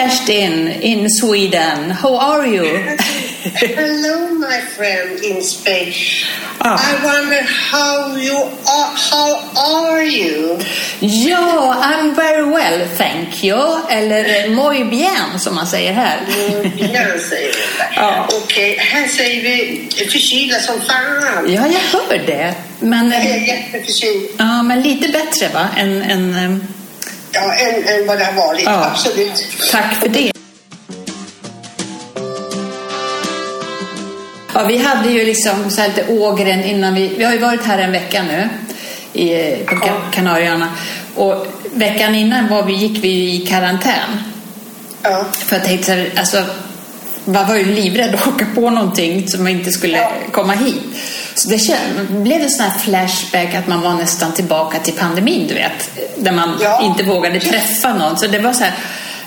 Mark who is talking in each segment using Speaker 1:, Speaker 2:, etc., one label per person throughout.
Speaker 1: Kerstin in Sweden. How are you?
Speaker 2: Hello, my friend in Spain.
Speaker 1: Ah.
Speaker 2: I wonder how you are. How are you?
Speaker 1: Ja, I'm very well, thank you. Eller muy bien, som man säger här.
Speaker 2: Bien, säger vi.
Speaker 1: Ja.
Speaker 2: Okej, här säger vi förkylda som fan.
Speaker 1: Ja, jag hör det. Men,
Speaker 2: Jag är
Speaker 1: eh,
Speaker 2: jätteförkyld.
Speaker 1: ja, men lite bättre, va? Än, än, eh,
Speaker 2: Ja, än, än vad det har varit.
Speaker 1: Ja.
Speaker 2: Absolut.
Speaker 1: Tack för det. Ja, vi hade ju liksom så här lite ågren innan vi... Vi har ju varit här en vecka nu i, på Ka- Kanarieöarna. Och veckan innan var vi, gick vi i karantän.
Speaker 2: Ja.
Speaker 1: För tänkte här, alltså, man var ju livrädd att åka på någonting som inte skulle
Speaker 2: Ja.
Speaker 1: komma hit. Så det blev en sån här flashback att man var nästan tillbaka till pandemin, du vet. Där man
Speaker 2: Ja.
Speaker 1: inte vågade träffa någon. Så det var så här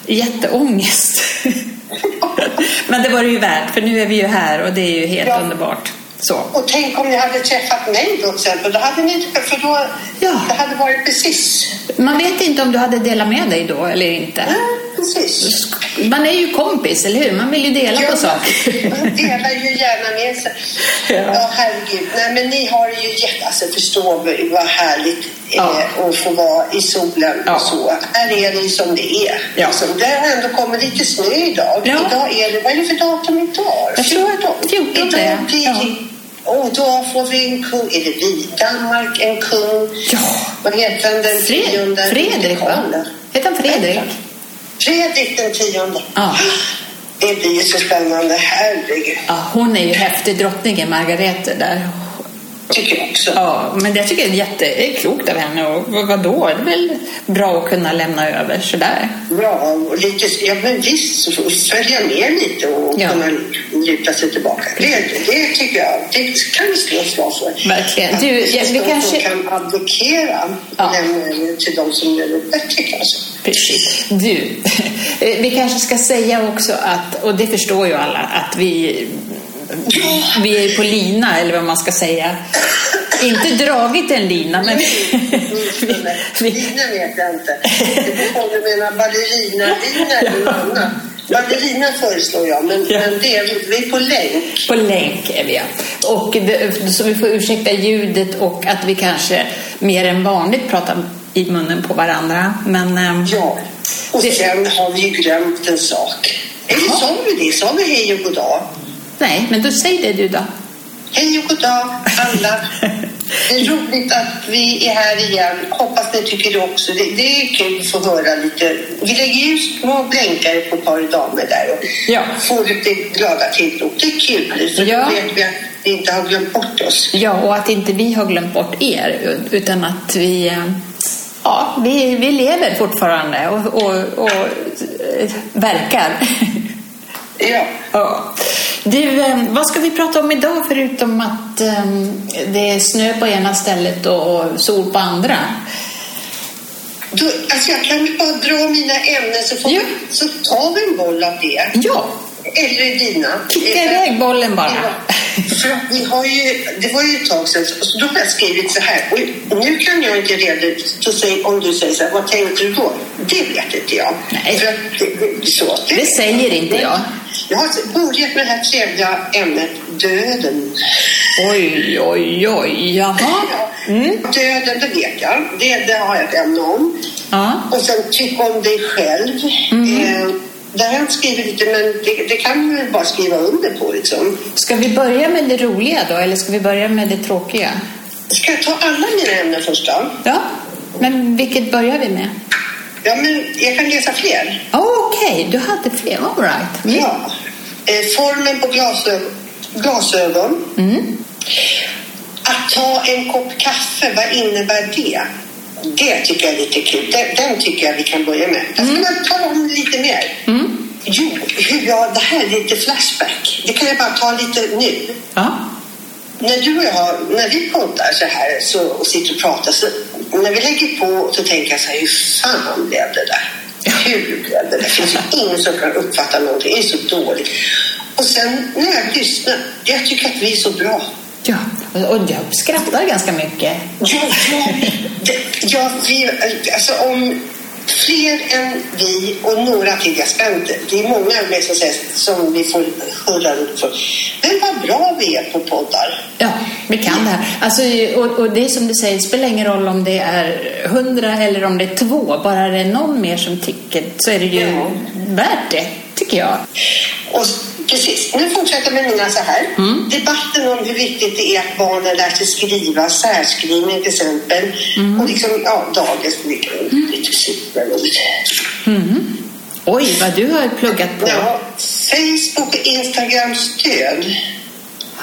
Speaker 1: jätteångest. Men det var det ju värt, för nu är vi ju här och det är ju helt
Speaker 2: Ja.
Speaker 1: underbart. Så.
Speaker 2: Och tänk om ni hade träffat mig då till exempel. Då hade ni inte... För då...
Speaker 1: Ja.
Speaker 2: Det hade varit precis...
Speaker 1: Man vet inte om du hade delat med dig då eller inte.
Speaker 2: Ja, precis.
Speaker 1: Man är ju kompis, eller hur? Man vill ju dela på saker.
Speaker 2: Man delar ju gärna med sig.
Speaker 1: Ja.
Speaker 2: Ja, herregud. Nej, men ni har ju jätte... Alltså, förstå vad härligt
Speaker 1: Ja.
Speaker 2: eh, att få vara i solen
Speaker 1: Ja.
Speaker 2: och så. Här är det ju som det är.
Speaker 1: Ja.
Speaker 2: Liksom. Det har ändå kommit lite snö idag.
Speaker 1: Ja.
Speaker 2: Idag är det... Vad är det för datum idag?
Speaker 1: Jag tror att 14
Speaker 2: Idag blir
Speaker 1: Ja.
Speaker 2: Och då får vi en kung. Är det vi? Danmark, en kung.
Speaker 1: Ja.
Speaker 2: Vad heter han den
Speaker 1: Fred,
Speaker 2: tionde?
Speaker 1: Fredrik, va? Heter han Fredrik?
Speaker 2: Fredrik den tionde.
Speaker 1: Ja.
Speaker 2: Det blir ju så spännande. Herregud.
Speaker 1: Ja, hon är ju häftig, drottningen Margarete där.
Speaker 2: Tycker jag också.
Speaker 1: Ja, men jag tycker det är jätteklokt av henne. Och vad- vadå, det är väl bra att kunna lämna över sådär.
Speaker 2: Bra, och lite, ja men visst, följa med lite och
Speaker 1: Ja.
Speaker 2: kunna luta sig tillbaka. Det, det tycker jag, det kan vi slå ett slag för.
Speaker 1: Verkligen.
Speaker 2: Att
Speaker 1: Du,
Speaker 2: det
Speaker 1: ja, vi kanske-
Speaker 2: kan abdikera och
Speaker 1: Ja.
Speaker 2: över till de som gör det bättre kanske.
Speaker 1: Precis. Du, eh, vi kanske ska säga också att, och det förstår ju alla, att vi, vi är på lina, eller vad man ska säga. Inte dragit en lina, men
Speaker 2: Lina vet jag inte. Om du menar ballerina-lina eller något annat. Ballerina föreslår jag, men,
Speaker 1: Ja.
Speaker 2: men det är, vi är på länk.
Speaker 1: På länk är vi ja. Och det, så vi får ursäkta ljudet och att vi kanske mer än vanligt pratar i munnen på varandra. Men ehm,
Speaker 2: Ja, och
Speaker 1: Det-
Speaker 2: sen har vi ju glömt en sak. Eller sa vi det? Sa vi hej och god dag?
Speaker 1: Nej, men då säg det du då.
Speaker 2: Hej och god dag alla. Det är roligt att vi är här igen. Hoppas ni tycker det också. Det, det är kul att få höra lite. Vi lägger ju små blänkare på ett par damer där och
Speaker 1: Ja.
Speaker 2: får lite glada tillrop. Det är kul, för
Speaker 1: Ja.
Speaker 2: vet vi att vi inte har glömt bort oss.
Speaker 1: Ja, och att inte vi har glömt bort er, utan att vi, eh, ja, vi, vi lever fortfarande och, och, och eh, verkar.
Speaker 2: Ja.
Speaker 1: Ja. Du, eh, vad ska vi prata om idag förutom att eh, det är snö på ena stället och, sol på andra?
Speaker 2: Då, alltså jag kan bara dra mina ämnen så, får
Speaker 1: Ja.
Speaker 2: så tar vi en boll av det.
Speaker 1: Ja,
Speaker 2: Eller dina.
Speaker 1: kicka iväg bollen bara.
Speaker 2: Ja, för att vi har ju, det var ju ett tag sedan, så då har jag skrivit så här. Och nu kan jag inte reda säg, om du säger så här, vad tänkte du då? Det vet inte jag.
Speaker 1: Nej.
Speaker 2: För att det, det, så,
Speaker 1: Det säger inte jag.
Speaker 2: Jag har börjat med det här trevliga ämnet döden.
Speaker 1: Oj, oj, oj, jaha.
Speaker 2: Ja,
Speaker 1: Mm.
Speaker 2: Döden, det vet jag. Det, det har jag ett ämne om.
Speaker 1: Ja.
Speaker 2: Och sen tycka om dig själv. Eh, där har jag inte skrivit lite, men det, det kan man väl bara skriva under på liksom.
Speaker 1: Ska vi börja med det roliga då, eller ska vi börja med det tråkiga?
Speaker 2: Ska jag ta alla mina ämnen först då?
Speaker 1: Ja, men vilket börjar vi med?
Speaker 2: Ja, men jag kan läsa fler.
Speaker 1: Oh, Okej, du hade fler. All right. Mm.
Speaker 2: Ja. Eh, formen på glasögon. glasögon.
Speaker 1: Mm.
Speaker 2: Att ta en kopp kaffe, vad innebär det? Det tycker jag är lite kul. Den, den tycker jag vi kan börja med. Jag ska bara tala om lite mer.
Speaker 1: Mm.
Speaker 2: Jo, hur jag, det här är lite flashback. Det kan jag bara ta lite nu.
Speaker 1: Ja.
Speaker 2: När du och jag, när vi poddar så här så, och sitter och pratar så när vi lägger på så tänker jag så här, hur fan blev det där? Hur blev det där? Det finns ju ingen som kan uppfatta någonting. Det är så dåligt. Och sen när jag lyssnar, jag tycker att vi är så bra.
Speaker 1: Ja. Och och jag skrattar ganska mycket.
Speaker 2: Ja, ja, ja vi, alltså om fler än vi och några till. Jag ska inte, det är många med som, säger, som vi får hurra upp för. Men vad bra vi är på poddar.
Speaker 1: Ja, vi kan det här. Alltså, och, och det är som du säger, det spelar ingen roll om det är hundra eller om det är två. Bara det är någon mer som tycker så är det ju
Speaker 2: Ja.
Speaker 1: värt det, tycker jag.
Speaker 2: Och precis, nu fortsätter med mina så här.
Speaker 1: Mm.
Speaker 2: Debatten om hur viktigt det är att barnen lär sig skriva, särskrivning till exempel.
Speaker 1: Mm.
Speaker 2: Och liksom, ja, dagens lite, lite superord.
Speaker 1: Oj, vad du har pluggat på.
Speaker 2: Ja, Facebook och Instagram stöd.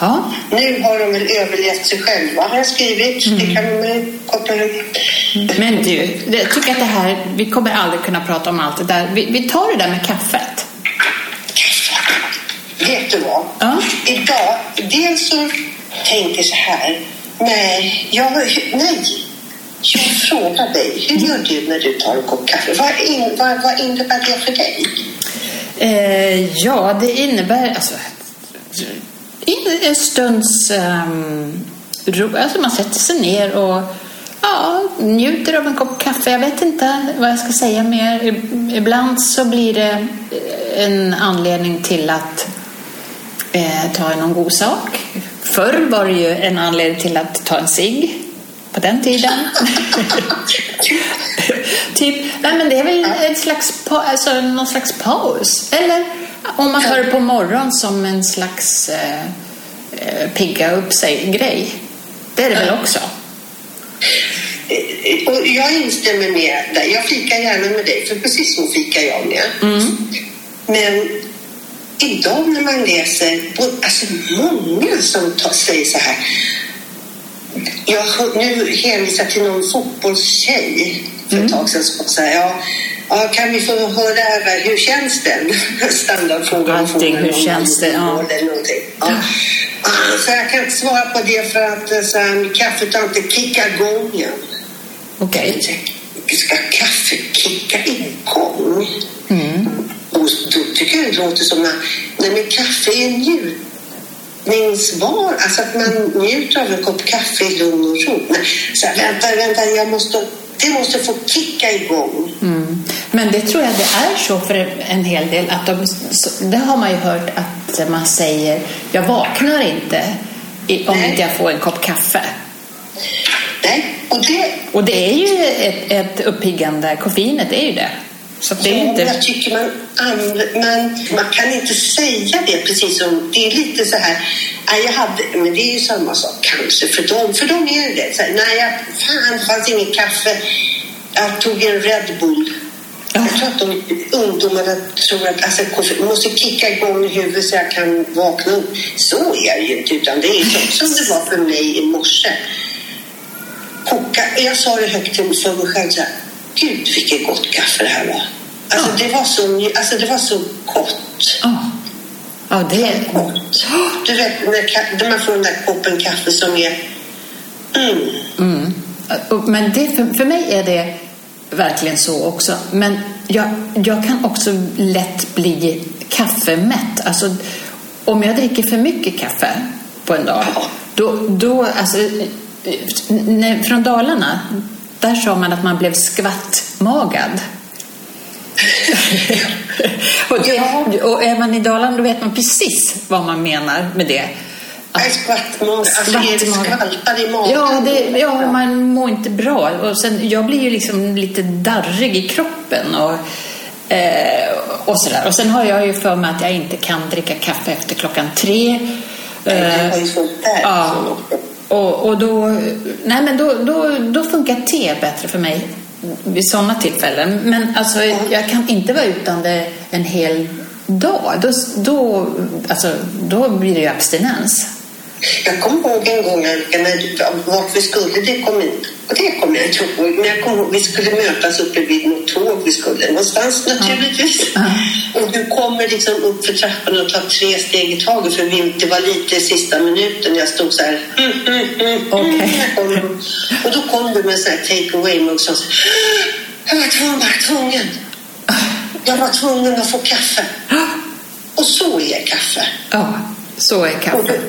Speaker 1: Ja.
Speaker 2: Nu har de väl överlevt sig själva har jag skrivit.
Speaker 1: Mm.
Speaker 2: Det kan man koppla.
Speaker 1: Men du, jag tycker att det här, vi kommer aldrig kunna prata om allt det där. Vi, vi tar det där med kaffet.
Speaker 2: Vet du vad?
Speaker 1: Ja.
Speaker 2: Idag, dels så tänker jag så här. Nej, jag, nej. Jag frågar dig, hur gör du när du tar en kopp kaffe? Vad, in, vad, vad innebär det för dig?
Speaker 1: Eh, ja, det innebär alltså in- en stunds um, ro. Alltså man sätter sig ner och ja, njuter av en kopp kaffe. Jag vet inte vad jag ska säga mer. Ibland så blir det en anledning till att eh, ta någon god sak. Förr var det ju en anledning till att ta en cigg på den tiden. typ, nej men det är väl ett slags, alltså någon slags paus. Eller om man tar det på morgonen som en slags eh, eh, pigga upp sig-grej. Det är det väl också?
Speaker 2: Eh, Och jag instämmer med dig. Jag fikar gärna med dig, för precis så fikar jag med. Men idag när man läser, alltså många som tar, säger så här. Jag nu hänvisar till någon fotbollstjej för ett tag sedan som sa ja, ja, kan vi få höra över hur känns den? Standardfrågan.
Speaker 1: Allting, hur känns det? Ja.
Speaker 2: Eller någonting. Ja. Ah, Så jag kan inte svara på det för att eh, så här, kaffet har inte kickat igång än.
Speaker 1: Okej.
Speaker 2: Ska kaffe kicka igång?
Speaker 1: Mm.
Speaker 2: Tycker det låter som att nej, men kaffe är en njutningsvar. Alltså att man njuter av en kopp kaffe i lugn och ro. Så här, vänta, vänta, jag måste, det måste få kicka igång.
Speaker 1: Mm. Men det tror jag det är så för en hel del. Att de, det har man ju hört att man säger jag vaknar inte om inte jag får en kopp kaffe.
Speaker 2: Nej, och det,
Speaker 1: Och det är ju ett, ett uppiggande, koffeinet är ju det. Så det är
Speaker 2: Ja,
Speaker 1: inte...
Speaker 2: Jag tycker man, man, man kan inte säga det precis som... Det är lite så här... Jag hade, men det är ju samma sak kanske för dem. För dem är det så här, nej, jag, fan, det fanns inget kaffe. Jag tog en Red Bull.
Speaker 1: Ja.
Speaker 2: Jag tror att de ungdomarna tror att alltså, kaffe- måste kicka igång i huvudet så jag kan vakna upp. Så är det ju inte, utan det är så som det var för mig i morse. Koka, jag sa det högt till mig själv så här, Gud vilket gott kaffe det här var. Alltså,
Speaker 1: Ja.
Speaker 2: det, var så, alltså det var så gott.
Speaker 1: Ja, ja det är...
Speaker 2: Gott. Du vet när, när man får den där koppen kaffe som är... Mm.
Speaker 1: Mm. Men det, för, för mig är det verkligen så också. Men jag, jag kan också lätt bli kaffemätt. Alltså, om jag dricker för mycket kaffe på en dag, då, då alltså, från Dalarna, där sa man att man blev skvattmagad. och, det, och är man i Dalarna då vet man precis vad man menar med det.
Speaker 2: Nej, skvattmage. Alltså är det skvalpar i magen?
Speaker 1: Ja, det, ja, man mår inte bra. Och sen, jag blir ju liksom lite darrig i kroppen och, eh, och sådär. Och sen har jag ju för mig att jag inte kan dricka kaffe efter klockan tre. Eh, ja, och, och då, nej men då, då, då funkar te bättre för mig vid sådana tillfällen. Men alltså, jag kan inte vara utan det en hel dag. Då, då, alltså, då blir det ju abstinens.
Speaker 2: Jag kommer ihåg en gång Annika, när vart vi skulle, det kommer det kommer jag inte ihåg. Men jag kommer ihåg, vi skulle mötas uppe vid något tåg vi skulle någonstans naturligtvis.
Speaker 1: Ja.
Speaker 2: Och du kommer liksom upp för trappan och tar tre steg i taget för det var lite sista minuten. Jag stod så här. Mm, mm, mm, mm, jag kommer. och då kom du med en sån här take away mugg som sa jag var tvungen, bara tvungen. Jag var tvungen att få kaffe. Och så är kaffe.
Speaker 1: Ja, så är kaffe.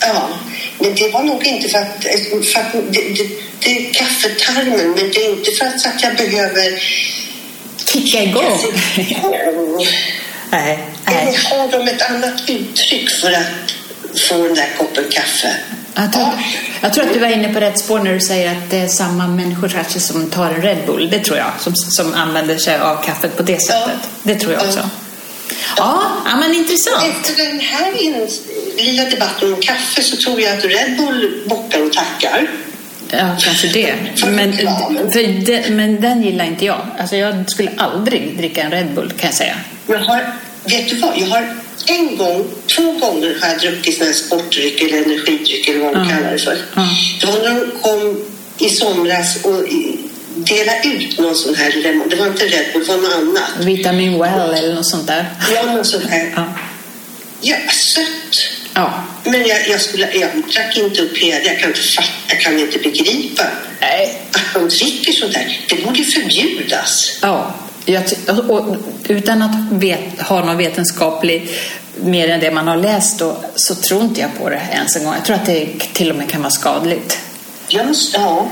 Speaker 2: Ja, men det var nog inte för att, för att det, det, det är kaffetarmen, men det är inte för att, så att jag behöver
Speaker 1: kicka igång. Nej, nej.
Speaker 2: Eller har de ett annat uttryck för att få den där koppen kaffe?
Speaker 1: Jag tror, jag tror att du var inne på rätt spår när du säger att det är samma människor kanske som tar en Red Bull. Det tror jag, som, som använder sig av kaffet på det sättet.
Speaker 2: Ja.
Speaker 1: Det tror jag också. Ja, ja men intressant.
Speaker 2: Efter den här lilla debatten om kaffe så tror jag att Red Bull bockar och tackar.
Speaker 1: Ja, kanske det. Men, för det, men den gillar inte jag. Alltså jag skulle aldrig dricka en Red Bull kan jag säga.
Speaker 2: Jag har, vet du vad? Jag har en gång, två gånger har jag druckit sån här sportdryck eller energidryck eller vad man
Speaker 1: Ja.
Speaker 2: kallar det för.
Speaker 1: Ja.
Speaker 2: Det var när de kom i somras och delade ut någon sån här lemon. Det var inte Red Bull, det var något annat.
Speaker 1: Vitamin Well eller något sånt där.
Speaker 2: Ja, någon sån här.
Speaker 1: Ja.
Speaker 2: Ja, sött.
Speaker 1: ja.
Speaker 2: Men jag, jag, skulle, jag drack inte upp hela. Jag kan inte fatta, jag kan inte begripa
Speaker 1: Nej.
Speaker 2: att de dricker sånt där. Det borde ju förbjudas.
Speaker 1: Ja. Jag, och, utan att vet, ha någon vetenskaplig mer än det man har läst då, så tror inte jag på det ens en gång. Jag tror att det till och med kan vara skadligt.
Speaker 2: Måste, ja,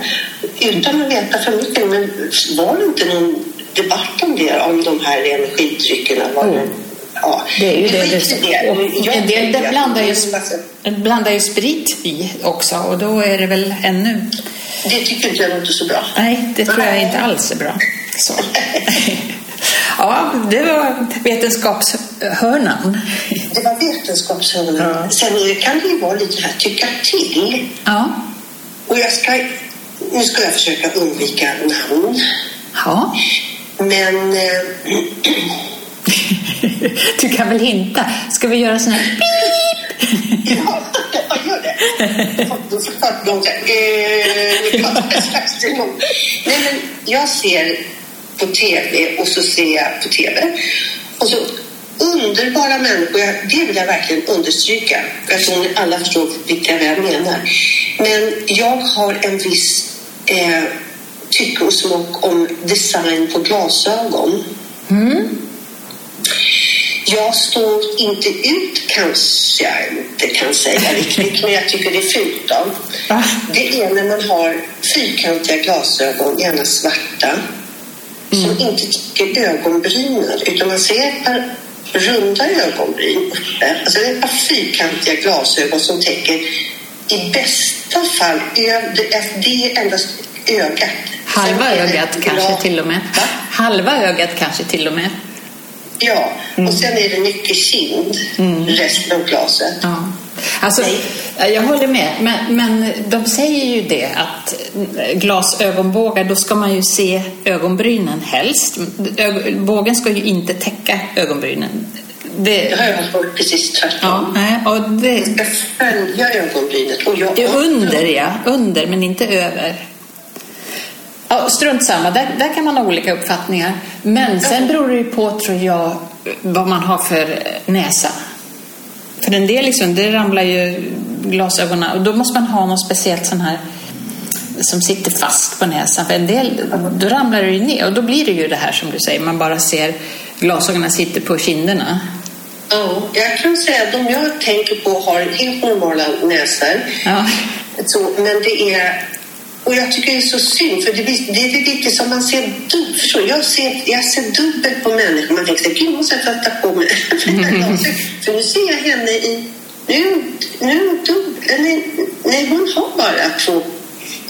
Speaker 2: utan att veta för mycket, men var det inte någon debatt om det, om de här energidryckerna? Var det, ja.
Speaker 1: Det är ju det. Det. Och en del det blandar, ju, blandar ju sprit i också och då är det väl ännu...
Speaker 2: Det tycker inte jag låter så bra.
Speaker 1: Nej, det tror jag inte alls är bra. Så. Ja, det var vetenskapshörnan.
Speaker 2: Det var vetenskapshörnan.
Speaker 1: Ja.
Speaker 2: Sen kan det ju vara lite här tycka till.
Speaker 1: Ja.
Speaker 2: Och jag ska, nu ska jag försöka undvika namn.
Speaker 1: ja.
Speaker 2: Men eh,
Speaker 1: Du kan väl hinta? Ska vi göra sån här pip?
Speaker 2: ja, jag gör det. Då får jag eh. Nej, men jag ser på tv och så ser jag på tv. Och så underbara människor, det vill jag verkligen understryka. Jag tror att alla förstår vilka jag menar. Men jag har en viss eh, tycke och smak om design på glasögon. Jag står inte ut kanske jag inte kan säga riktigt, men jag tycker det är fult. Då. Det är när man har fyrkantiga glasögon, gärna svarta, som inte täcker ögonbrynen, utan man ser ett par runda ögonbryn uppe. Alltså det är ett par fyrkantiga glasögon som täcker i bästa fall, det är endast ögat.
Speaker 1: Halva ögat kanske till och med.
Speaker 2: Va?
Speaker 1: Halva ögat kanske till och med.
Speaker 2: Ja,
Speaker 1: Mm.
Speaker 2: och sen är det mycket kind, resten av glaset.
Speaker 1: Ja. Alltså,
Speaker 2: Nej.
Speaker 1: jag håller med, men, men de säger ju det att glasögonbågar, då ska man ju se ögonbrynen helst. Bågen ska ju inte täcka ögonbrynen.
Speaker 2: Det
Speaker 1: Det,
Speaker 2: har jag hört precis tvärtom.
Speaker 1: ja, och det,
Speaker 2: Jag ska följa ögonbrynet. Och jag,
Speaker 1: det är under, ja. Under, men inte över. Ja, strunt samma, där, där kan man ha olika uppfattningar. Men sen beror det ju på, tror jag, vad man har för näsa. För en del liksom, det ramlar ju glasögonen och då måste man ha något speciellt sån här som sitter fast på näsan. För en del, då ramlar det ju ner och då blir det ju det här som du säger, man bara ser glasögonen sitter på kinderna.
Speaker 2: Ja, jag kan säga att de jag tänker på har helt normala näsor.
Speaker 1: Ja.
Speaker 2: Så, men det är... Och jag tycker det är så synd, för det, det är lite som man ser dubbelt. Jag ser, jag ser dubbelt på människor. Man tänker gud måste jag sätta på mig. för nu ser jag henne i... Nu, nu dubbel, nej, nej, hon har bara två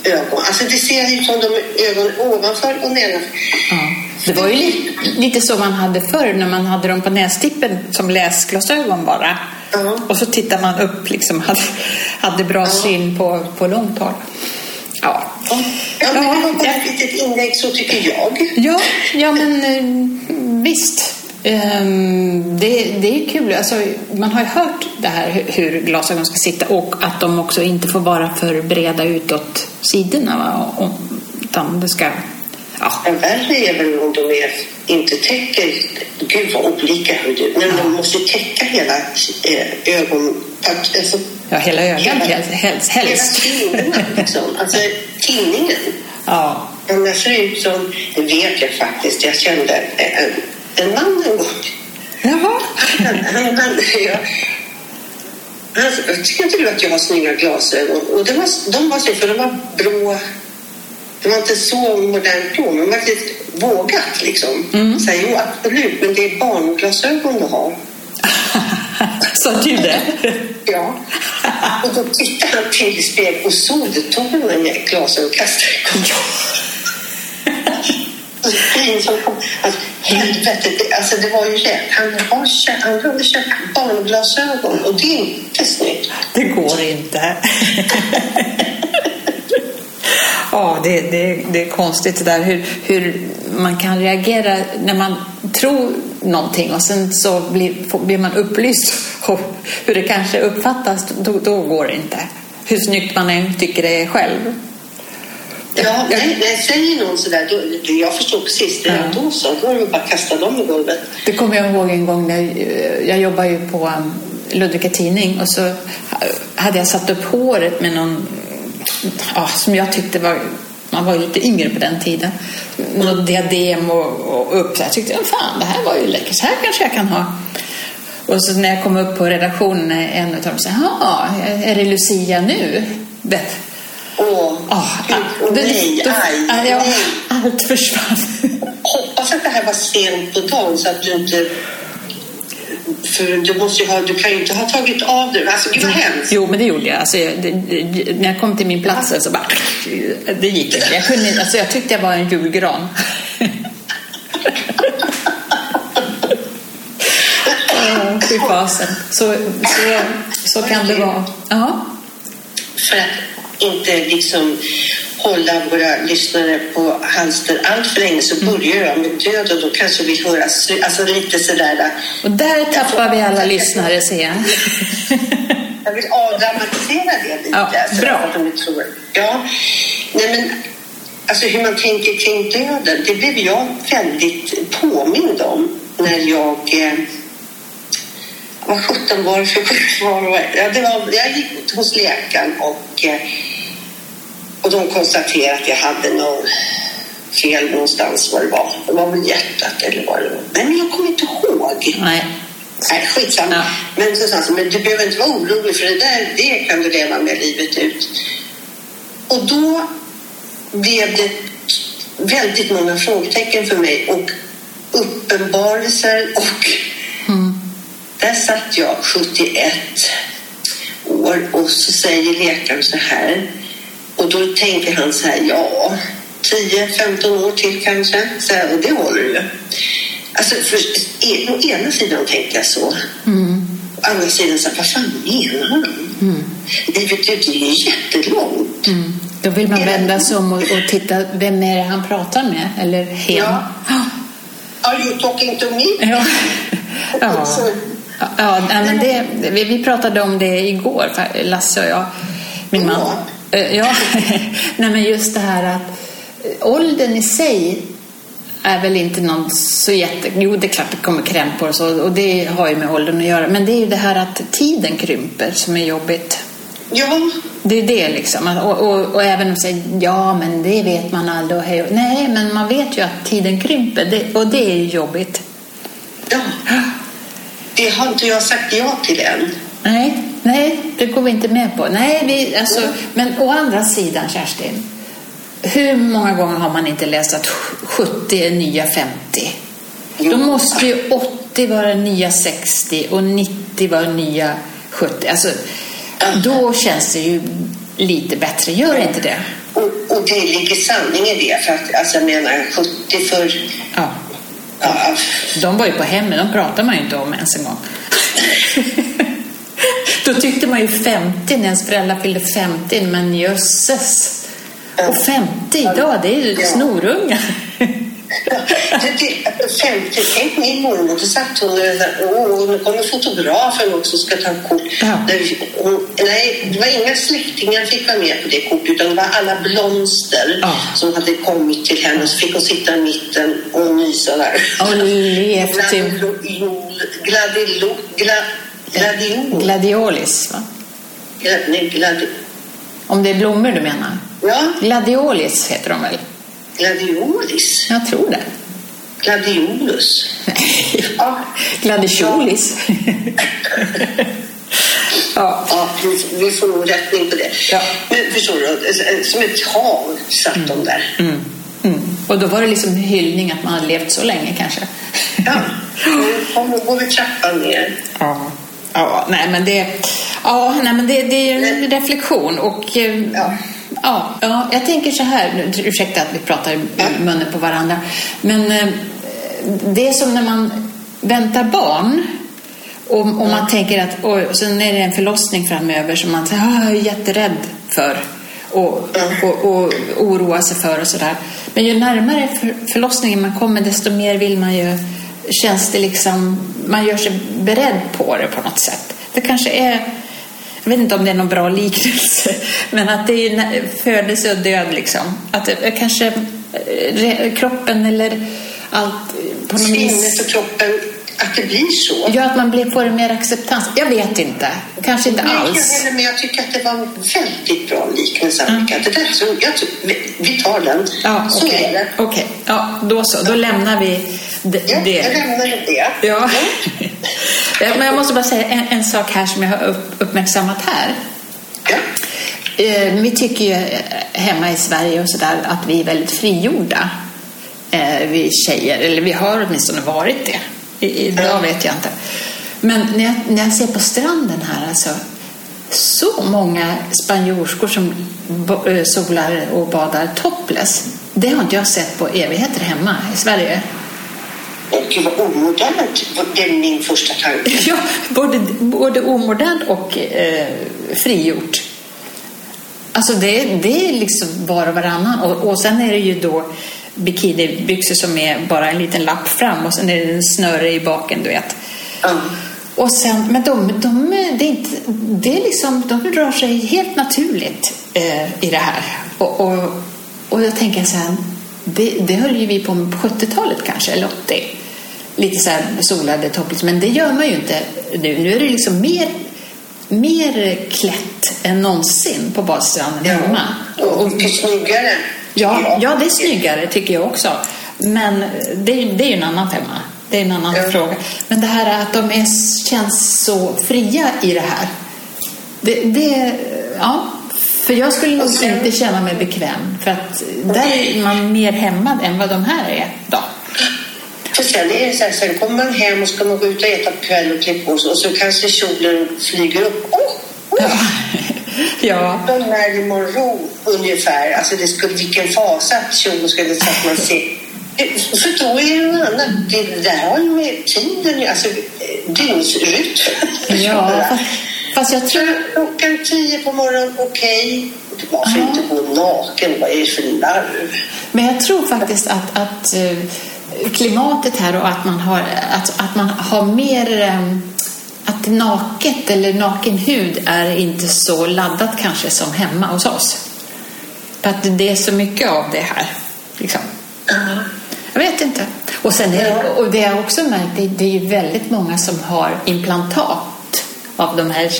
Speaker 2: ögon. Alltså det ser ut som de ögon ovanför och nedanför.
Speaker 1: Ja. Det var ju li- lite så man hade förr när man hade dem på nästippen som läsglasögon bara.
Speaker 2: Ja.
Speaker 1: Och så tittar man upp liksom, hade, hade bra syn på, på långt håll. Ja.
Speaker 2: Ja, men det var bara ett litet inlägg så tycker jag.
Speaker 1: Ja, ja men eh, visst. Ehm, Det, det är kul. Alltså, man har ju hört det här hur- glasögon ska sitta och att de också inte får vara för breda utåt sidorna. Va? Utan det ska... Ja.
Speaker 2: Men värre är väl om de är, inte täcker, gud vad olika du, men de måste täcka hela eh, ögon, alltså,
Speaker 1: ja, hela ögat
Speaker 2: Hela-
Speaker 1: helst. helst.
Speaker 2: hela tinningen liksom, alltså tinningen.
Speaker 1: Ja.
Speaker 2: Annars ser ut som, det vet jag faktiskt, jag kände en, en man en gång.
Speaker 1: Jaha.
Speaker 2: Han, han, han, ja, han, tycker inte du att jag har snygga glasögon? Och det var, de var så, för de var blå det var inte så modernt då, men man lite vågat liksom.
Speaker 1: Mm.
Speaker 2: Här, jo, absolut, men det är barnglasögon du har.
Speaker 1: Sa du det?
Speaker 2: Ja. Och då tittade han till i spegeln och såg det. Tog han en glasögon och kastade i Och så insåg han att helvete, det, alltså det var ju rätt. Han, har köpt, han hade köpt barnglasögon och det är inte snyggt.
Speaker 1: Det går inte. Ja, det, det, det är konstigt det där hur, hur man kan reagera när man tror någonting och sen så blir, blir man upplyst om hur det kanske uppfattas, då, då går det inte. Hur snyggt man än tycker det är själv.
Speaker 2: Ja, nej, nej, säger någon sådär, då, jag förstår precis det.
Speaker 1: Ja.
Speaker 2: Då så, då är det bara att kasta dem i golvet.
Speaker 1: Det kommer jag ihåg en gång när eh, jag jobbar ju på um, Ludvika Tidning och så hade jag satt upp håret med någon ja, som jag tyckte var man var ju lite yngre på den tiden. Något diadem och, och upp. Så jag tyckte, fan det här var ju läckert. Så här kanske jag kan ha. Och så när jag kom upp på redaktionen, en av dem sa, ja, är det Lucia nu? Det,
Speaker 2: Åh,
Speaker 1: ah,
Speaker 2: gud, nej, aj,
Speaker 1: allt försvann.
Speaker 2: Hoppas att det här var sent på dagen så att du inte... För du, måste ha, du kan ju inte ha tagit av dig. Alltså, gud vad hemskt.
Speaker 1: Jo, men det gjorde jag. Alltså, jag det, det, när jag kom till min plats så bara... Det gick inte. Jag, kunde, alltså, jag tyckte jag var en julgran. Fy fasen. Så, så, så kan det vara. Ja.
Speaker 2: För att inte liksom hålla våra lyssnare på halster allt för länge så börjar jag med död och då kanske höra slu- alltså lite sådär.
Speaker 1: Och där tappar vi alla lyssnare, ser jag.
Speaker 2: Jag vill avdramatisera det lite.
Speaker 1: Ja, bra.
Speaker 2: de tror. Ja, nej men alltså hur man tänker kring döden, det blev jag väldigt påmind om när jag eh, vad sjutton var det för var? Ja, det var, jag gick hos läkaren och, eh, och de konstaterade att jag hade någon fel någonstans vad det var. Det var väl hjärtat eller vad det var. Nej, men jag kommer inte ihåg.
Speaker 1: Nej.
Speaker 2: Nej, skitsamma.
Speaker 1: Ja.
Speaker 2: Men så sa han men du behöver inte vara orolig för det där, det kan du leva med livet ut. Och då blev det väldigt många frågetecken för mig och uppenbarelser och
Speaker 1: Mm.
Speaker 2: där satt jag 71 år och så säger läkaren så här och då tänker han så här, ja 10-15 år till kanske, så här, och det håller ju. Alltså, för, e- å ena sidan tänkte jag så.
Speaker 1: Mm.
Speaker 2: Å andra sidan så här, vad fan menar han?
Speaker 1: Mm.
Speaker 2: Livet ut är ju jättelångt.
Speaker 1: Mm. Då vill man vända sig om och, och titta, vem är det han pratar med? Eller hen?
Speaker 2: Ja. Are you talking to me?
Speaker 1: Ja. Ja. Ja, men det, vi, pratade om det igår, Lasse och jag, min man. Eh, Ja, nej, men just det här att eh, åldern i sig är väl inte någon så jätte... Jo, det är klart det kommer krämpor och så, och det har ju med åldern att göra. Men det är ju det här att tiden krymper som är jobbigt.
Speaker 2: Ja,
Speaker 1: Det är det liksom. Och, och, och även om man säger ja, men det vet man aldrig. Och hej, nej, men man vet ju att tiden krymper det, och det är ju jobbigt.
Speaker 2: ja. Det har inte jag sagt ja till än.
Speaker 1: Nej, nej, det går vi inte med på. Nej, vi, alltså, men å andra sidan, Kerstin. Hur många gånger har man inte läst att 70 är nya 50?
Speaker 2: Jo.
Speaker 1: Då måste ju 80 vara nya 60 och 90 vara nya 70. Alltså, då känns det ju lite bättre, gör det inte det?
Speaker 2: Och, och det ligger sanning i det. För att, alltså jag menar, 70 för...
Speaker 1: Ja.
Speaker 2: Ja,
Speaker 1: De var ju på hemmet, de pratar man ju inte om ens en gång. Då tyckte man ju 50 när ens föräldrar fyllde 50, men jösses. Och 50 idag, det är ju
Speaker 2: Ja.
Speaker 1: snorungar.
Speaker 2: det, 50, tänk min mormor, då satt hon och åh, nu kommer fotografen också och ska ta kort.
Speaker 1: Ja.
Speaker 2: Där nej, det var inga släktingar fick vara med på det kortet utan det var alla blomster
Speaker 1: Ja.
Speaker 2: som hade kommit till henne. Så fick hon sitta i mitten och mysa där.
Speaker 1: Och levt
Speaker 2: gladiol,
Speaker 1: gladiolis. Va?
Speaker 2: Gladi,
Speaker 1: Om det är blommor du menar?
Speaker 2: ja,
Speaker 1: Gladiolis heter de väl?
Speaker 2: gladiolis,
Speaker 1: Jag tror det.
Speaker 2: gladiolus. Ja.
Speaker 1: Gladiolis. Ja.
Speaker 2: Ja, vi, får nog rättning på det.
Speaker 1: Ja.
Speaker 2: Men förstår du, som ett hav satt de där.
Speaker 1: Mm. Mm. Och då var det liksom en hyllning att man hade levt så länge kanske.
Speaker 2: Ja, nu går vi trappan ner.
Speaker 1: Ja. Ja, nej men det, ja, nej, men det, det är ju en reflektion och eh,
Speaker 2: Ja.
Speaker 1: Ja, ja, jag tänker så här, nu, ursäkta att vi pratar i munnen på varandra, men eh, det är som när man väntar barn och, och man tänker att och sen är det en förlossning framöver som man säger, "Ah, jag är jätterädd för och, och, och oroar sig för och sådär. Men ju närmare för, förlossningen man kommer desto mer vill man ju, känns det liksom, man gör sig beredd på det på något sätt. Det kanske är jag vet inte om det är någon bra liknelse, men att det är födelse och död liksom. Att det, kanske eh, kroppen eller allt på något
Speaker 2: Sinnet
Speaker 1: vis.
Speaker 2: och kroppen, att det blir så.
Speaker 1: Ja, att man blir, får en mer acceptans. Jag vet inte. Kanske inte
Speaker 2: Nej,
Speaker 1: alls.
Speaker 2: Jag heller, men jag tycker att det var en väldigt bra liknelse, Annika. Det där, så jag, vi, vi tar den.
Speaker 1: Ja,
Speaker 2: så
Speaker 1: okej.
Speaker 2: är det.
Speaker 1: Okej, ja, då så. Då lämnar vi det.
Speaker 2: Ja, jag lämnar det.
Speaker 1: Ja. Ja, Men jag måste bara säga en, en sak här som jag har upp, uppmärksammat här.
Speaker 2: Ja.
Speaker 1: Eh, Vi tycker ju eh, hemma i Sverige och sådär att vi är väldigt frigjorda. Eh, Vi tjejer, eller vi har åtminstone varit det. Idag vet jag inte. Men när jag, när jag ser på stranden här alltså. Så många spanjorskor som eh, solar och badar topless. Det har inte jag sett på evigheter hemma i Sverige.
Speaker 2: Gud vad omodernt. Det är min första tanke.
Speaker 1: Ja, både, både omodernt och eh, frigjort. Alltså det, det är liksom var och varannan. Och, och sen är det ju då bikinibyxor som är bara en liten lapp fram och sen är det en snöre i baken, du vet.
Speaker 2: Ja.
Speaker 1: Och sen, men de, de, det är inte, det är liksom, de rör sig helt naturligt eh, i det här. Och, och, och jag tänker så här, det, det höll ju vi på med på 70-talet kanske, eller 80. Lite så här solade topless, men det gör man ju inte nu. Nu är det liksom mer, mer klätt än någonsin på badstranden hemma.
Speaker 2: Och mycket snyggare.
Speaker 1: Ja, ja, det är snyggare tycker jag också. Men det, är- det är ju en annan femma. Det är en annan
Speaker 2: Ja.
Speaker 1: fråga. Men det här att de är, känns så fria i det här. Det, det, ja, för jag skulle nog
Speaker 2: sen-
Speaker 1: inte känna mig bekväm. För att där är man mer hämmad än vad de här är. Då.
Speaker 2: För sen är det så här, sen kommer man hem och ska man gå ut och äta på kvällen och klä på sig och så kanske kjolen flyger upp. Åh! Oh,
Speaker 1: Ja. ja.
Speaker 2: De Marilyn Monroe ungefär. Alltså det skulle, vilken fasa att kjolen skulle så att man ser. För då är det något annat. Det där har ju med tiden, alltså eh, dygnsrytm.
Speaker 1: ja fast, jag tror...
Speaker 2: Klockan tio på morgonen, okej. Varför
Speaker 1: Ja.
Speaker 2: inte gå naken? Vad är det för larv?
Speaker 1: Men jag tror faktiskt att, att eh, klimatet här och att man har, att, att man har mer eh, att naket eller naken hud är inte så laddat kanske som hemma hos oss. För att det är så mycket av det här. Liksom. Jag vet inte. Och, sen är det, och det jag också märkt, det, det är väldigt många som har implantat av de här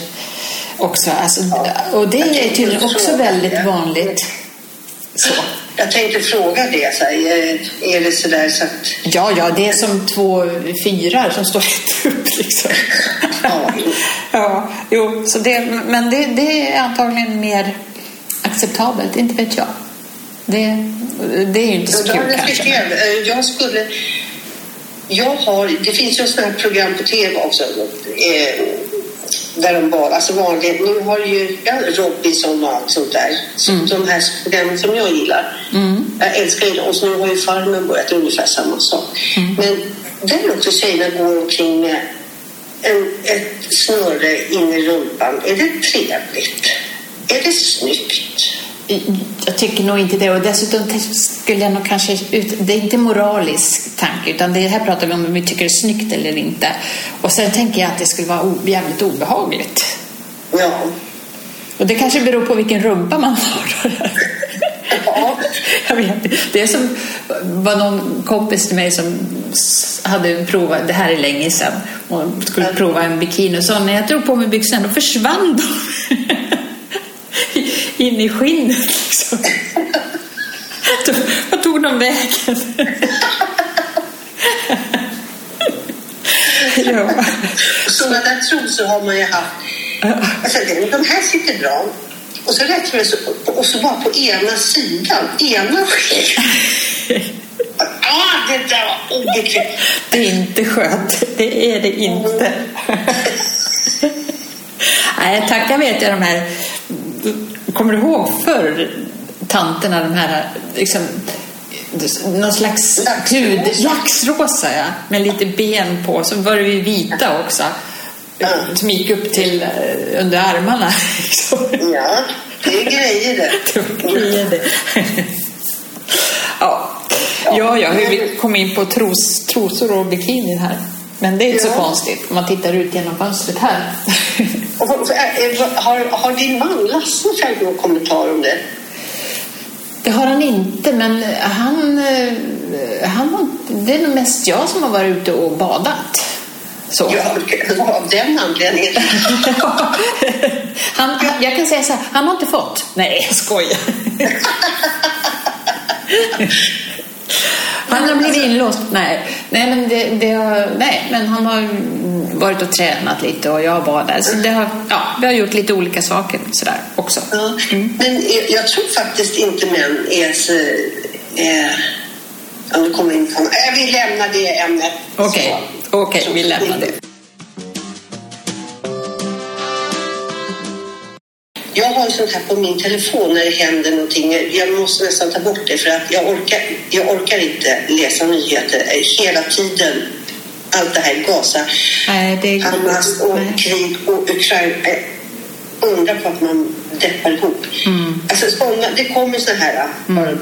Speaker 1: också. Alltså, och det är tydligen också väldigt vanligt. Så.
Speaker 2: Jag tänkte fråga det. Så här, är- det så där så att...
Speaker 1: Ja, ja, det är som två fyrar som står rätt upp liksom.
Speaker 2: Ja.
Speaker 1: ja, jo, så det, men det, det är antagligen mer acceptabelt, inte vet jag. Det, det är ju inte så
Speaker 2: Jag
Speaker 1: kul kanske.
Speaker 2: Eh, Jag skulle... Jag har... Det finns ju sådana här program på tv också. Eh, där de bara... Alltså vanligt... Nu har ju ja, Robinson och allt sånt där. Så De här programmen som jag gillar. Jag älskar ju dem. Och så nu har ju Farmen börjat ungefär samma sak. Men där också tjejerna går omkring med en, ett snöre in i rumpan. Är det trevligt? Är det snyggt?
Speaker 1: Jag tycker nog inte det. Och dessutom skulle jag nog kanske ut... Det är inte moralisk tanke, utan det här pratar vi om om vi tycker det är snyggt eller inte. Och sen tänker jag att det skulle vara o- jävligt obehagligt.
Speaker 2: Ja.
Speaker 1: Och det kanske beror på vilken rumpa man har.
Speaker 2: Ja.
Speaker 1: Jag vet. Det är som var någon kompis till mig som hade provat, det här är länge sedan, och skulle prova en bikini och sa när jag drog på mig byxorna då försvann de in i skinnet liksom. Vad tog de vägen? ja.
Speaker 2: Sådana där trosor har man ju haft sa, de här sitter bra. Och så rättade jag så, och så bara på ena sidan, ena skägget. Ah, det där var obekvämt.
Speaker 1: Det är inte skönt. Det är det inte. Nej, tacka vet jag de här... Kommer du ihåg förr, tanterna, de här liksom, någon slags hud, laxrosa ja, med lite ben på. Så var det ju vita också. Som gick upp till eh, under armarna. liksom.
Speaker 2: Ja, det är grejer det.
Speaker 1: Det var grejer det. Ja, ja, ja hur vi kom in på tros, trosor och bikini här. Men det är inte så
Speaker 2: Ja.
Speaker 1: konstigt om man tittar ut genom fönstret här.
Speaker 2: Och, har, har din man Lasse fällt någon kommentar om det?
Speaker 1: Det har han inte, men han, eh, han det är nog mest jag som har varit ute och badat. Så.
Speaker 2: Ja, av den anledningen.
Speaker 1: Han, jag kan säga så här, han har inte fått. Nej, jag skojar. Han har blivit inlåst. Nej, nej, men, det, det har, nej, men han har varit och tränat lite och jag har badat. Så det har, ja, vi har gjort lite olika saker sådär också.
Speaker 2: Ja, men jag, tror faktiskt inte män är så... Eh, ja, nu kommer in på... Äh, vi lämnar det ämnet.
Speaker 1: Okej,
Speaker 2: Så.
Speaker 1: okej, vi lämnar det.
Speaker 2: Jag har sånt här på min telefon när det händer någonting. Jag måste nästan ta bort det för att jag orkar, jag orkar inte läsa nyheter hela tiden. Allt det här Gaza,
Speaker 1: Nej, det,
Speaker 2: Hamas och
Speaker 1: nej.
Speaker 2: krig och Ukraina. Undrar på att man deppar ihop.
Speaker 1: Mm.
Speaker 2: Alltså, såna, det kommer så här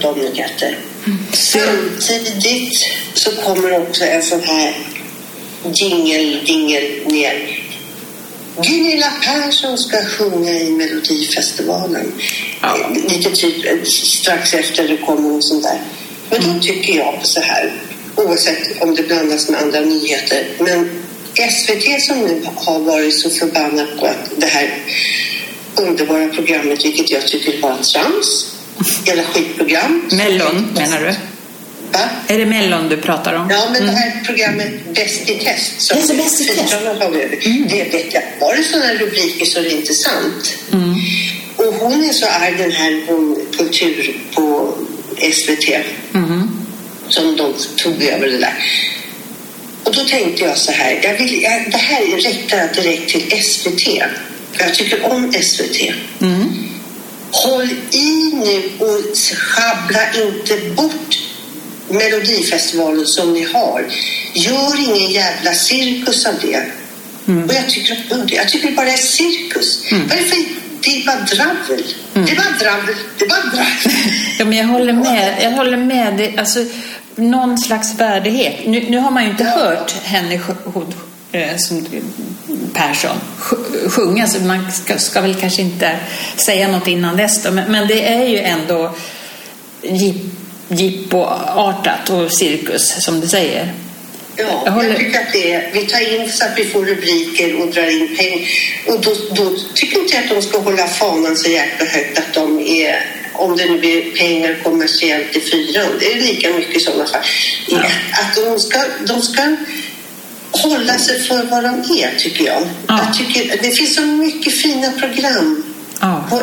Speaker 2: de nyheter.
Speaker 1: Mm.
Speaker 2: Samtidigt så kommer också en sån här jingel, dingel ner. Gunilla Persson ska sjunga i Melodifestivalen.
Speaker 1: Ja.
Speaker 2: Lite typ eh, strax efter det kommer och sånt där. Men
Speaker 1: Mm.
Speaker 2: då tycker jag så här, oavsett om det blandas med andra nyheter, men SVT som nu har varit så förbannat på att det här underbara programmet, vilket jag tycker var trams, jävla skitprogram.
Speaker 1: Mellon, menar du?
Speaker 2: Va?
Speaker 1: Är det Mellon du pratar om?
Speaker 2: Ja, men det här programmet Bäst i test. som
Speaker 1: Ja, så Bäst i test.
Speaker 2: Över. Det vet jag. Var det sådana rubriker så är det inte sant.
Speaker 1: Mm.
Speaker 2: Och hon är så arg, den här hon, kultur på SVT,
Speaker 1: Mhm.
Speaker 2: som de tog över det där. Och då tänkte jag så här, jag vill, jag, det här riktar jag direkt till SVT. Jag tycker om SVT.
Speaker 1: Mm.
Speaker 2: Håll i nu och schabbla inte bort Melodifestivalen som ni har. Gör ingen jävla cirkus av det. Och jag tycker, att- jag tycker bara det är cirkus. Vad är det för... Det bara dravel. Det är bara dravel. Det bara dravel.
Speaker 1: Ja, men jag håller med. Jag håller med. Det, alltså, någon slags värdighet. Nu, nu har man ju inte
Speaker 2: Ja.
Speaker 1: hört henne sj- hon, eh, som Persson sj- sjunga, så man ska, ska väl kanske inte säga något innan dess. Då. Men, men det är ju ändå jippoartat och cirkus, som du säger.
Speaker 2: Ja,
Speaker 1: Jag
Speaker 2: jag,
Speaker 1: håller-
Speaker 2: tycker att det är, vi tar in så att vi får rubriker och drar in pengar. Och då, då tycker inte jag att de ska hålla fanan så jäkla högt att de är, om det nu blir pengar kommersiellt i fyran, det är lika mycket i sådana fall.
Speaker 1: Ja.
Speaker 2: Att de ska, de ska hålla sig för vad de är, tycker jag.
Speaker 1: Ja.
Speaker 2: jag tycker, det finns så mycket fina program
Speaker 1: Ja.
Speaker 2: på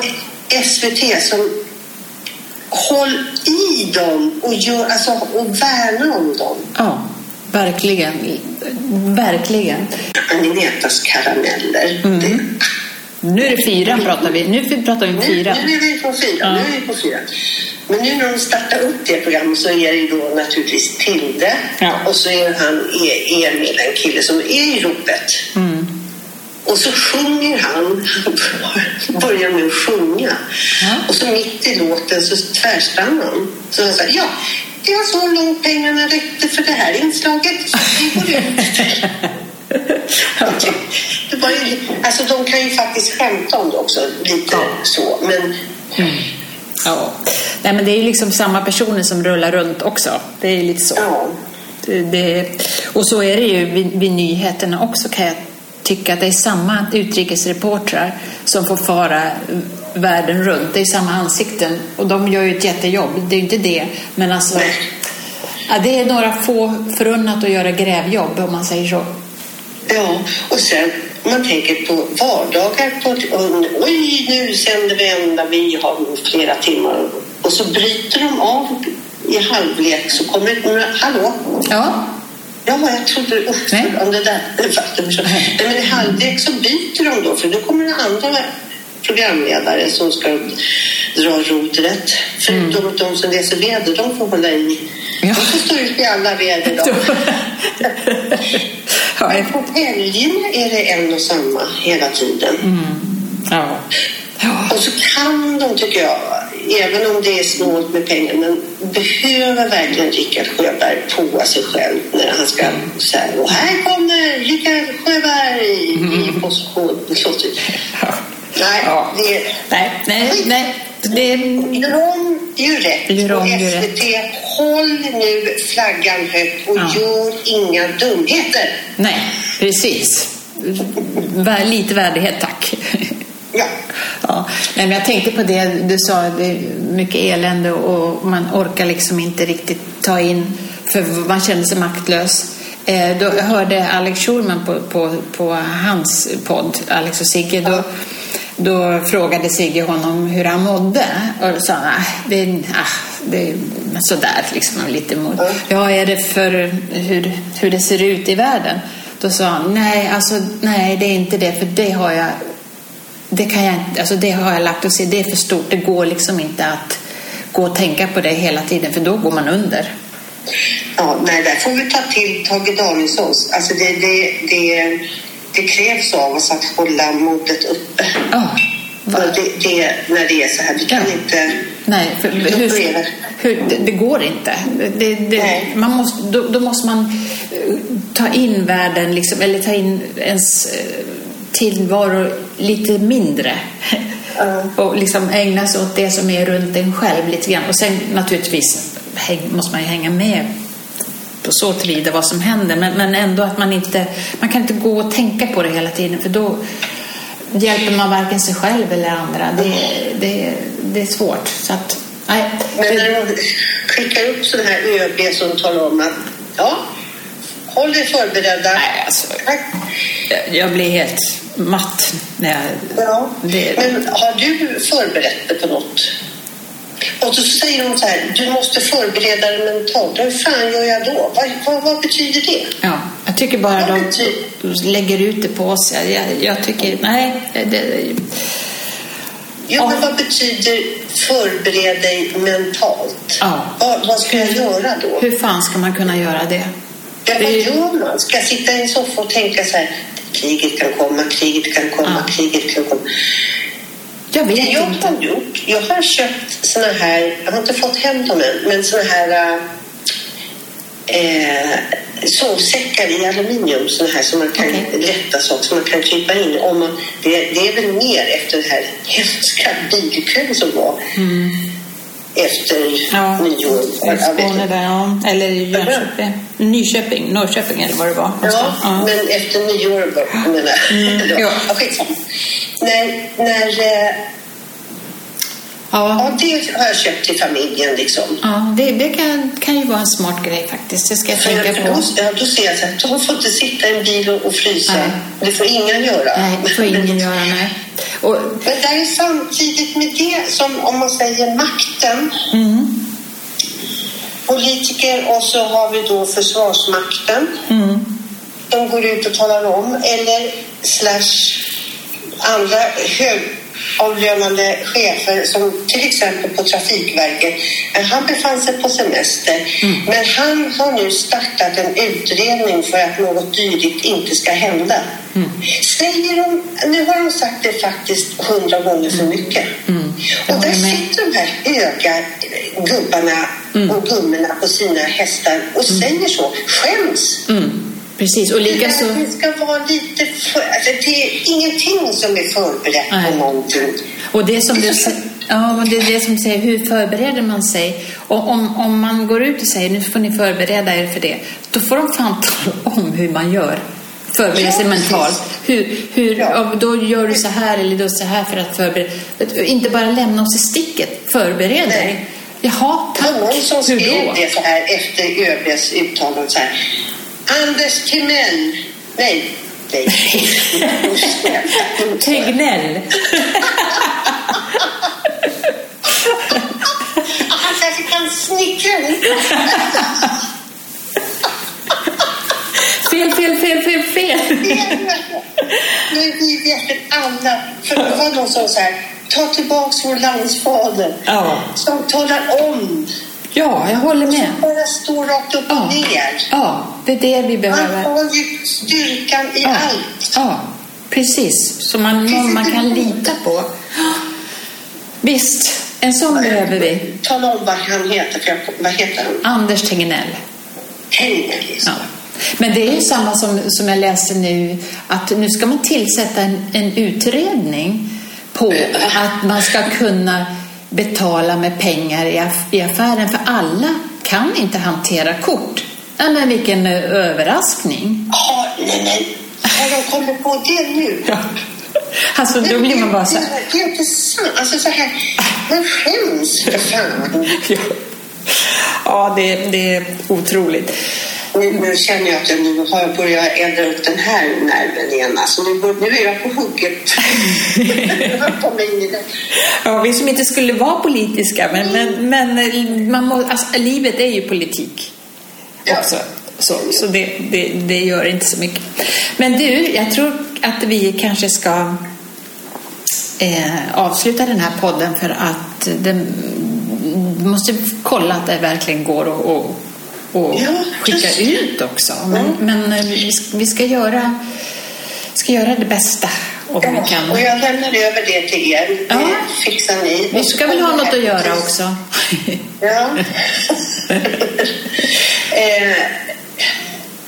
Speaker 2: SVT som håll i dem och, gör, alltså, och värna om dem.
Speaker 1: Ja, verkligen. Verkligen.
Speaker 2: Agnetas karameller.
Speaker 1: Mm.
Speaker 2: Det,
Speaker 1: Nu är det fyran pratar vi. Nu pratar vi om
Speaker 2: nu,
Speaker 1: fyran.
Speaker 2: nu är vi på fyra.
Speaker 1: Ja.
Speaker 2: Nu är vi på fyra. Men nu när de startar upp det programmet så är det ju då naturligtvis Tilde
Speaker 1: Ja.
Speaker 2: och så är han Emil, en kille som är i ropet.
Speaker 1: Mm.
Speaker 2: Och så sjunger han, börjar med att sjunga.
Speaker 1: Ja.
Speaker 2: Och så mitt i låten så tvärstannar han. Så han säger, ja, det var så långt pengarna räckte för det här inslaget. Vi går ut. Det var ju, alltså de kan ju faktiskt skämta om det också, lite
Speaker 1: Ja.
Speaker 2: så. Men
Speaker 1: Ja. Nej, men det är ju liksom samma personer som rullar runt också. Det är lite så.
Speaker 2: ja,
Speaker 1: Det, det, och så är det ju vid, vid nyheterna också kan jag tycka att det är samma utrikesreportrar som får fara världen runt. Det är samma ansikten och de gör ju ett jättejobb. Det är inte det. Men alltså, ja, det är några få förunnat att göra grävjobb om man säger så.
Speaker 2: ja. Och sen man tänker på vardagar. På, Oj, nu sänder vi ända, vi har flera timmar. Och så bryter de av i halvlek så kommer det, hallå?
Speaker 1: Ja.
Speaker 2: Ja, jag trodde usch, om det där. Nej, men i halvlek så byter de då, för då kommer det andra programledare som ska dra rodret. Förutom mm. de som läser väder, de får hålla i. Ja. De får stå ut i alla väder. Men på helgerna är det en och samma hela tiden.
Speaker 1: Mm. Ja.
Speaker 2: ja. Och så kan de, tycker jag, även om det är snålt med pengar, men behöver verkligen Rickard Sjöberg på sig själv när han ska säga och här kommer Rickard Sjöberg mm. i position. Ja. Nej,
Speaker 1: ja. det... Nej, nej, nej. Det...
Speaker 2: Gör om, ju rätt.
Speaker 1: Gör om,
Speaker 2: SVT, håll nu flaggan högt och ja. gör inga dumheter.
Speaker 1: Nej, precis. Lite värdighet, tack.
Speaker 2: Ja.
Speaker 1: ja. Nej, men jag tänkte på det du sa, det är mycket elände och man orkar liksom inte riktigt ta in, för man känner sig maktlös. Eh, då hörde Alex Schulman på, på, på hans podd, Alex och Sigge, då, då frågade Sigge honom hur han mådde och då sa han, ah, det, ah, det är sådär, liksom, lite mod. Ja, är det för hur, hur det ser ut i världen? Då sa han, nej, alltså, nej, det är inte det, för det har jag det, kan jag, alltså det har jag lagt och se, det är för stort. Det går liksom inte att gå och tänka på det hela tiden för då går man under.
Speaker 2: Ja, nej, där får vi ta till Tage Danielssons. Alltså det, det, det, det krävs av oss att hålla modet uppe.
Speaker 1: Ja,
Speaker 2: det, det, när det är så här. Vi kan ja. inte...
Speaker 1: Nej, för hur, hur, det, det, går inte. Det, man måste, då, då, måste man eh, ta in världen, liksom, eller ta in ens eh, tillvaro lite mindre. Mm. och liksom ägna sig åt det som är runt en själv lite grann. Och sen naturligtvis måste man ju hänga med på så tillvida vad som händer. Men, men ändå att man inte, man kan inte gå och tänka på det hela tiden för då hjälper man varken sig själv eller andra. Det, det, det är svårt. Så att, nej.
Speaker 2: Men när de skickar upp sådana här ÖB som talar om att ja, håll er förberedda.
Speaker 1: Nej, alltså, jag blir helt matt. När jag,
Speaker 2: ja. det... Men har du förberett dig på något? Och så säger hon så här, du måste förbereda dig mentalt. Hur fan gör jag då? Vad, vad, vad betyder det?
Speaker 1: Ja, jag tycker bara vad de betyder... lägger ut det på oss. Jag, jag tycker, nej. Det...
Speaker 2: Ja, men vad betyder förbered dig mentalt?
Speaker 1: Ja.
Speaker 2: Vad, vad ska jag göra då?
Speaker 1: Hur fan ska man kunna göra det?
Speaker 2: Ja, vad gör man? Ska jag sitta i en soffa och tänka så här, kriget kan komma, kriget kan komma, ja. kriget kan komma.
Speaker 1: Jag vet
Speaker 2: det jag
Speaker 1: inte.
Speaker 2: har gjort, jag har köpt såna här, jag har inte fått hem dem än, men såna här eh, sovsäckar i aluminium, såna här som man kan okay. lätta saker som man kan krypa in. Om man, det, det är väl mer efter den här hemska bilkön som var.
Speaker 1: Mm
Speaker 2: efter
Speaker 1: ja,
Speaker 2: nyår.
Speaker 1: Skåne där, ja. Eller Jönköping. Nyköping, Norrköping eller vad det var.
Speaker 2: Ja, ja, men efter nyår menar jag. Mm, ja. skitsamma. När, när eh, Ja. ja, det har jag köpt till familjen. Liksom.
Speaker 1: Ja, det, det kan, kan ju vara en smart grej faktiskt. Det ska jag tänka på.
Speaker 2: Då, ja, då ser jag att de får inte sitta i en bil och, och frysa. Nej. Det får ingen göra.
Speaker 1: Nej, det får ingen göra. Nej.
Speaker 2: Och, Men det är samtidigt med det som om man säger makten.
Speaker 1: Mm.
Speaker 2: Politiker och så har vi då Försvarsmakten.
Speaker 1: Mm.
Speaker 2: De går ut och talar om, eller slash andra hög avlönade chefer som till exempel på Trafikverket. Han befann sig på semester mm. men han har nu startat en utredning för att något dylikt inte ska hända.
Speaker 1: Mm.
Speaker 2: Säger de, nu har de sagt det faktiskt hundra gånger för mycket.
Speaker 1: Mm.
Speaker 2: Och där sitter de här höga gubbarna
Speaker 1: mm.
Speaker 2: och gummorna på sina hästar och mm. säger så. Skäms!
Speaker 1: Precis, och likaså...
Speaker 2: Det ska vara lite... För, alltså det är ingenting som är förberett Nej. på någonting.
Speaker 1: Och det som du, ja, det är det som säger, hur förbereder man sig? Och om, om man går ut och säger, nu får ni förbereda er för det, då får de fan tala om hur man gör. Förbereda sig ja, mentalt. Hur, hur, ja. Då gör du så här eller då så här för att förbereda. Inte bara lämna oss i sticket. Förbered dig. Jaha, tack.
Speaker 2: Någon som skrev det så här efter ÖBs uttalande. Så här. Anders Timell, nej, dig.
Speaker 1: Tegnell.
Speaker 2: Han kanske kan snickra lite.
Speaker 1: Fel, fel, fel, fel, fel.
Speaker 2: Men vi vet alla, för det var någon som sa så här, ta tillbaks vår landsfader.
Speaker 1: Ja.
Speaker 2: Som talar om,
Speaker 1: Ja, jag håller med.
Speaker 2: bara stå rakt upp och
Speaker 1: Ja.
Speaker 2: ner.
Speaker 1: ja, det är det vi behöver.
Speaker 2: har ju styrkan i
Speaker 1: Ja,
Speaker 2: allt.
Speaker 1: ja precis. Som man, någon man kan lita på. Visst, en sån behöver vi.
Speaker 2: Tala om vad han heter, för jag, vad heter han?
Speaker 1: Anders Tegnell.
Speaker 2: Tegnell.
Speaker 1: Ja. Men det är ju samma som, som jag läste nu, att nu ska man tillsätta en, en utredning på att man ska kunna betala med pengar i, aff- i affären, för alla kan inte hantera kort. Ja, men vilken eh, överraskning!
Speaker 2: Ja, nej har de kommit på det nu?
Speaker 1: Ja. Alltså, då blir man bara så här...
Speaker 2: Det är inte sant. Alltså så här, man skäms för fan.
Speaker 1: Ja, ja det, det är otroligt.
Speaker 2: Nu, nu känner jag att jag nu har jag börjat ändra upp den här nerven igen. Alltså nu, nu är jag på hugget. Det.
Speaker 1: Ja, vi som inte skulle vara politiska, men, men, men eh, man må, alltså, livet är ju politik
Speaker 2: Ja.
Speaker 1: också. Så, så det, det, det gör inte så mycket. Men du, jag tror att vi kanske ska eh, avsluta den här podden för att den vi måste kolla att det verkligen går att och,
Speaker 2: Ja,
Speaker 1: skicka
Speaker 2: just.
Speaker 1: ut också. Men, men eh, vi, ska- vi ska göra, ska göra det bästa om vi kan.
Speaker 2: Och jag lämnar över det till er.
Speaker 1: Ja.
Speaker 2: Det fixar ni.
Speaker 1: Vi ska väl ha något att göra också.
Speaker 2: Ja. eh,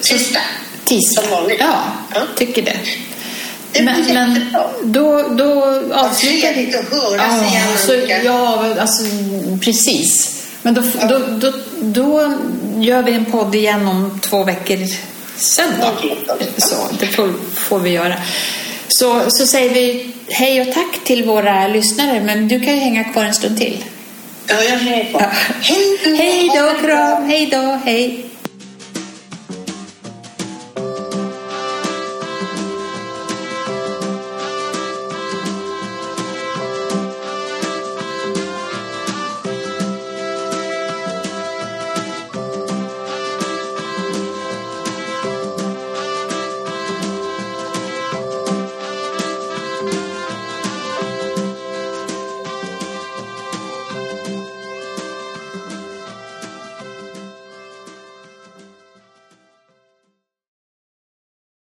Speaker 2: sista.
Speaker 1: Tisdag.
Speaker 2: Som vanligt.
Speaker 1: Ja,
Speaker 2: Ja.
Speaker 1: tycker det.
Speaker 2: Det
Speaker 1: Men, men då, då avslutar
Speaker 2: trevligt att höras
Speaker 1: ja,
Speaker 2: igen,
Speaker 1: så. Ja, alltså precis. Men då, då, då, då gör vi en podd igen om två veckor sen då. Så, det får, får vi göra. Så, så säger vi hej och tack till våra lyssnare, men du kan ju hänga kvar en stund till.
Speaker 2: Ja, jag hänger på.
Speaker 1: Ja.
Speaker 2: Hej då.
Speaker 1: Kram, hej då, hej.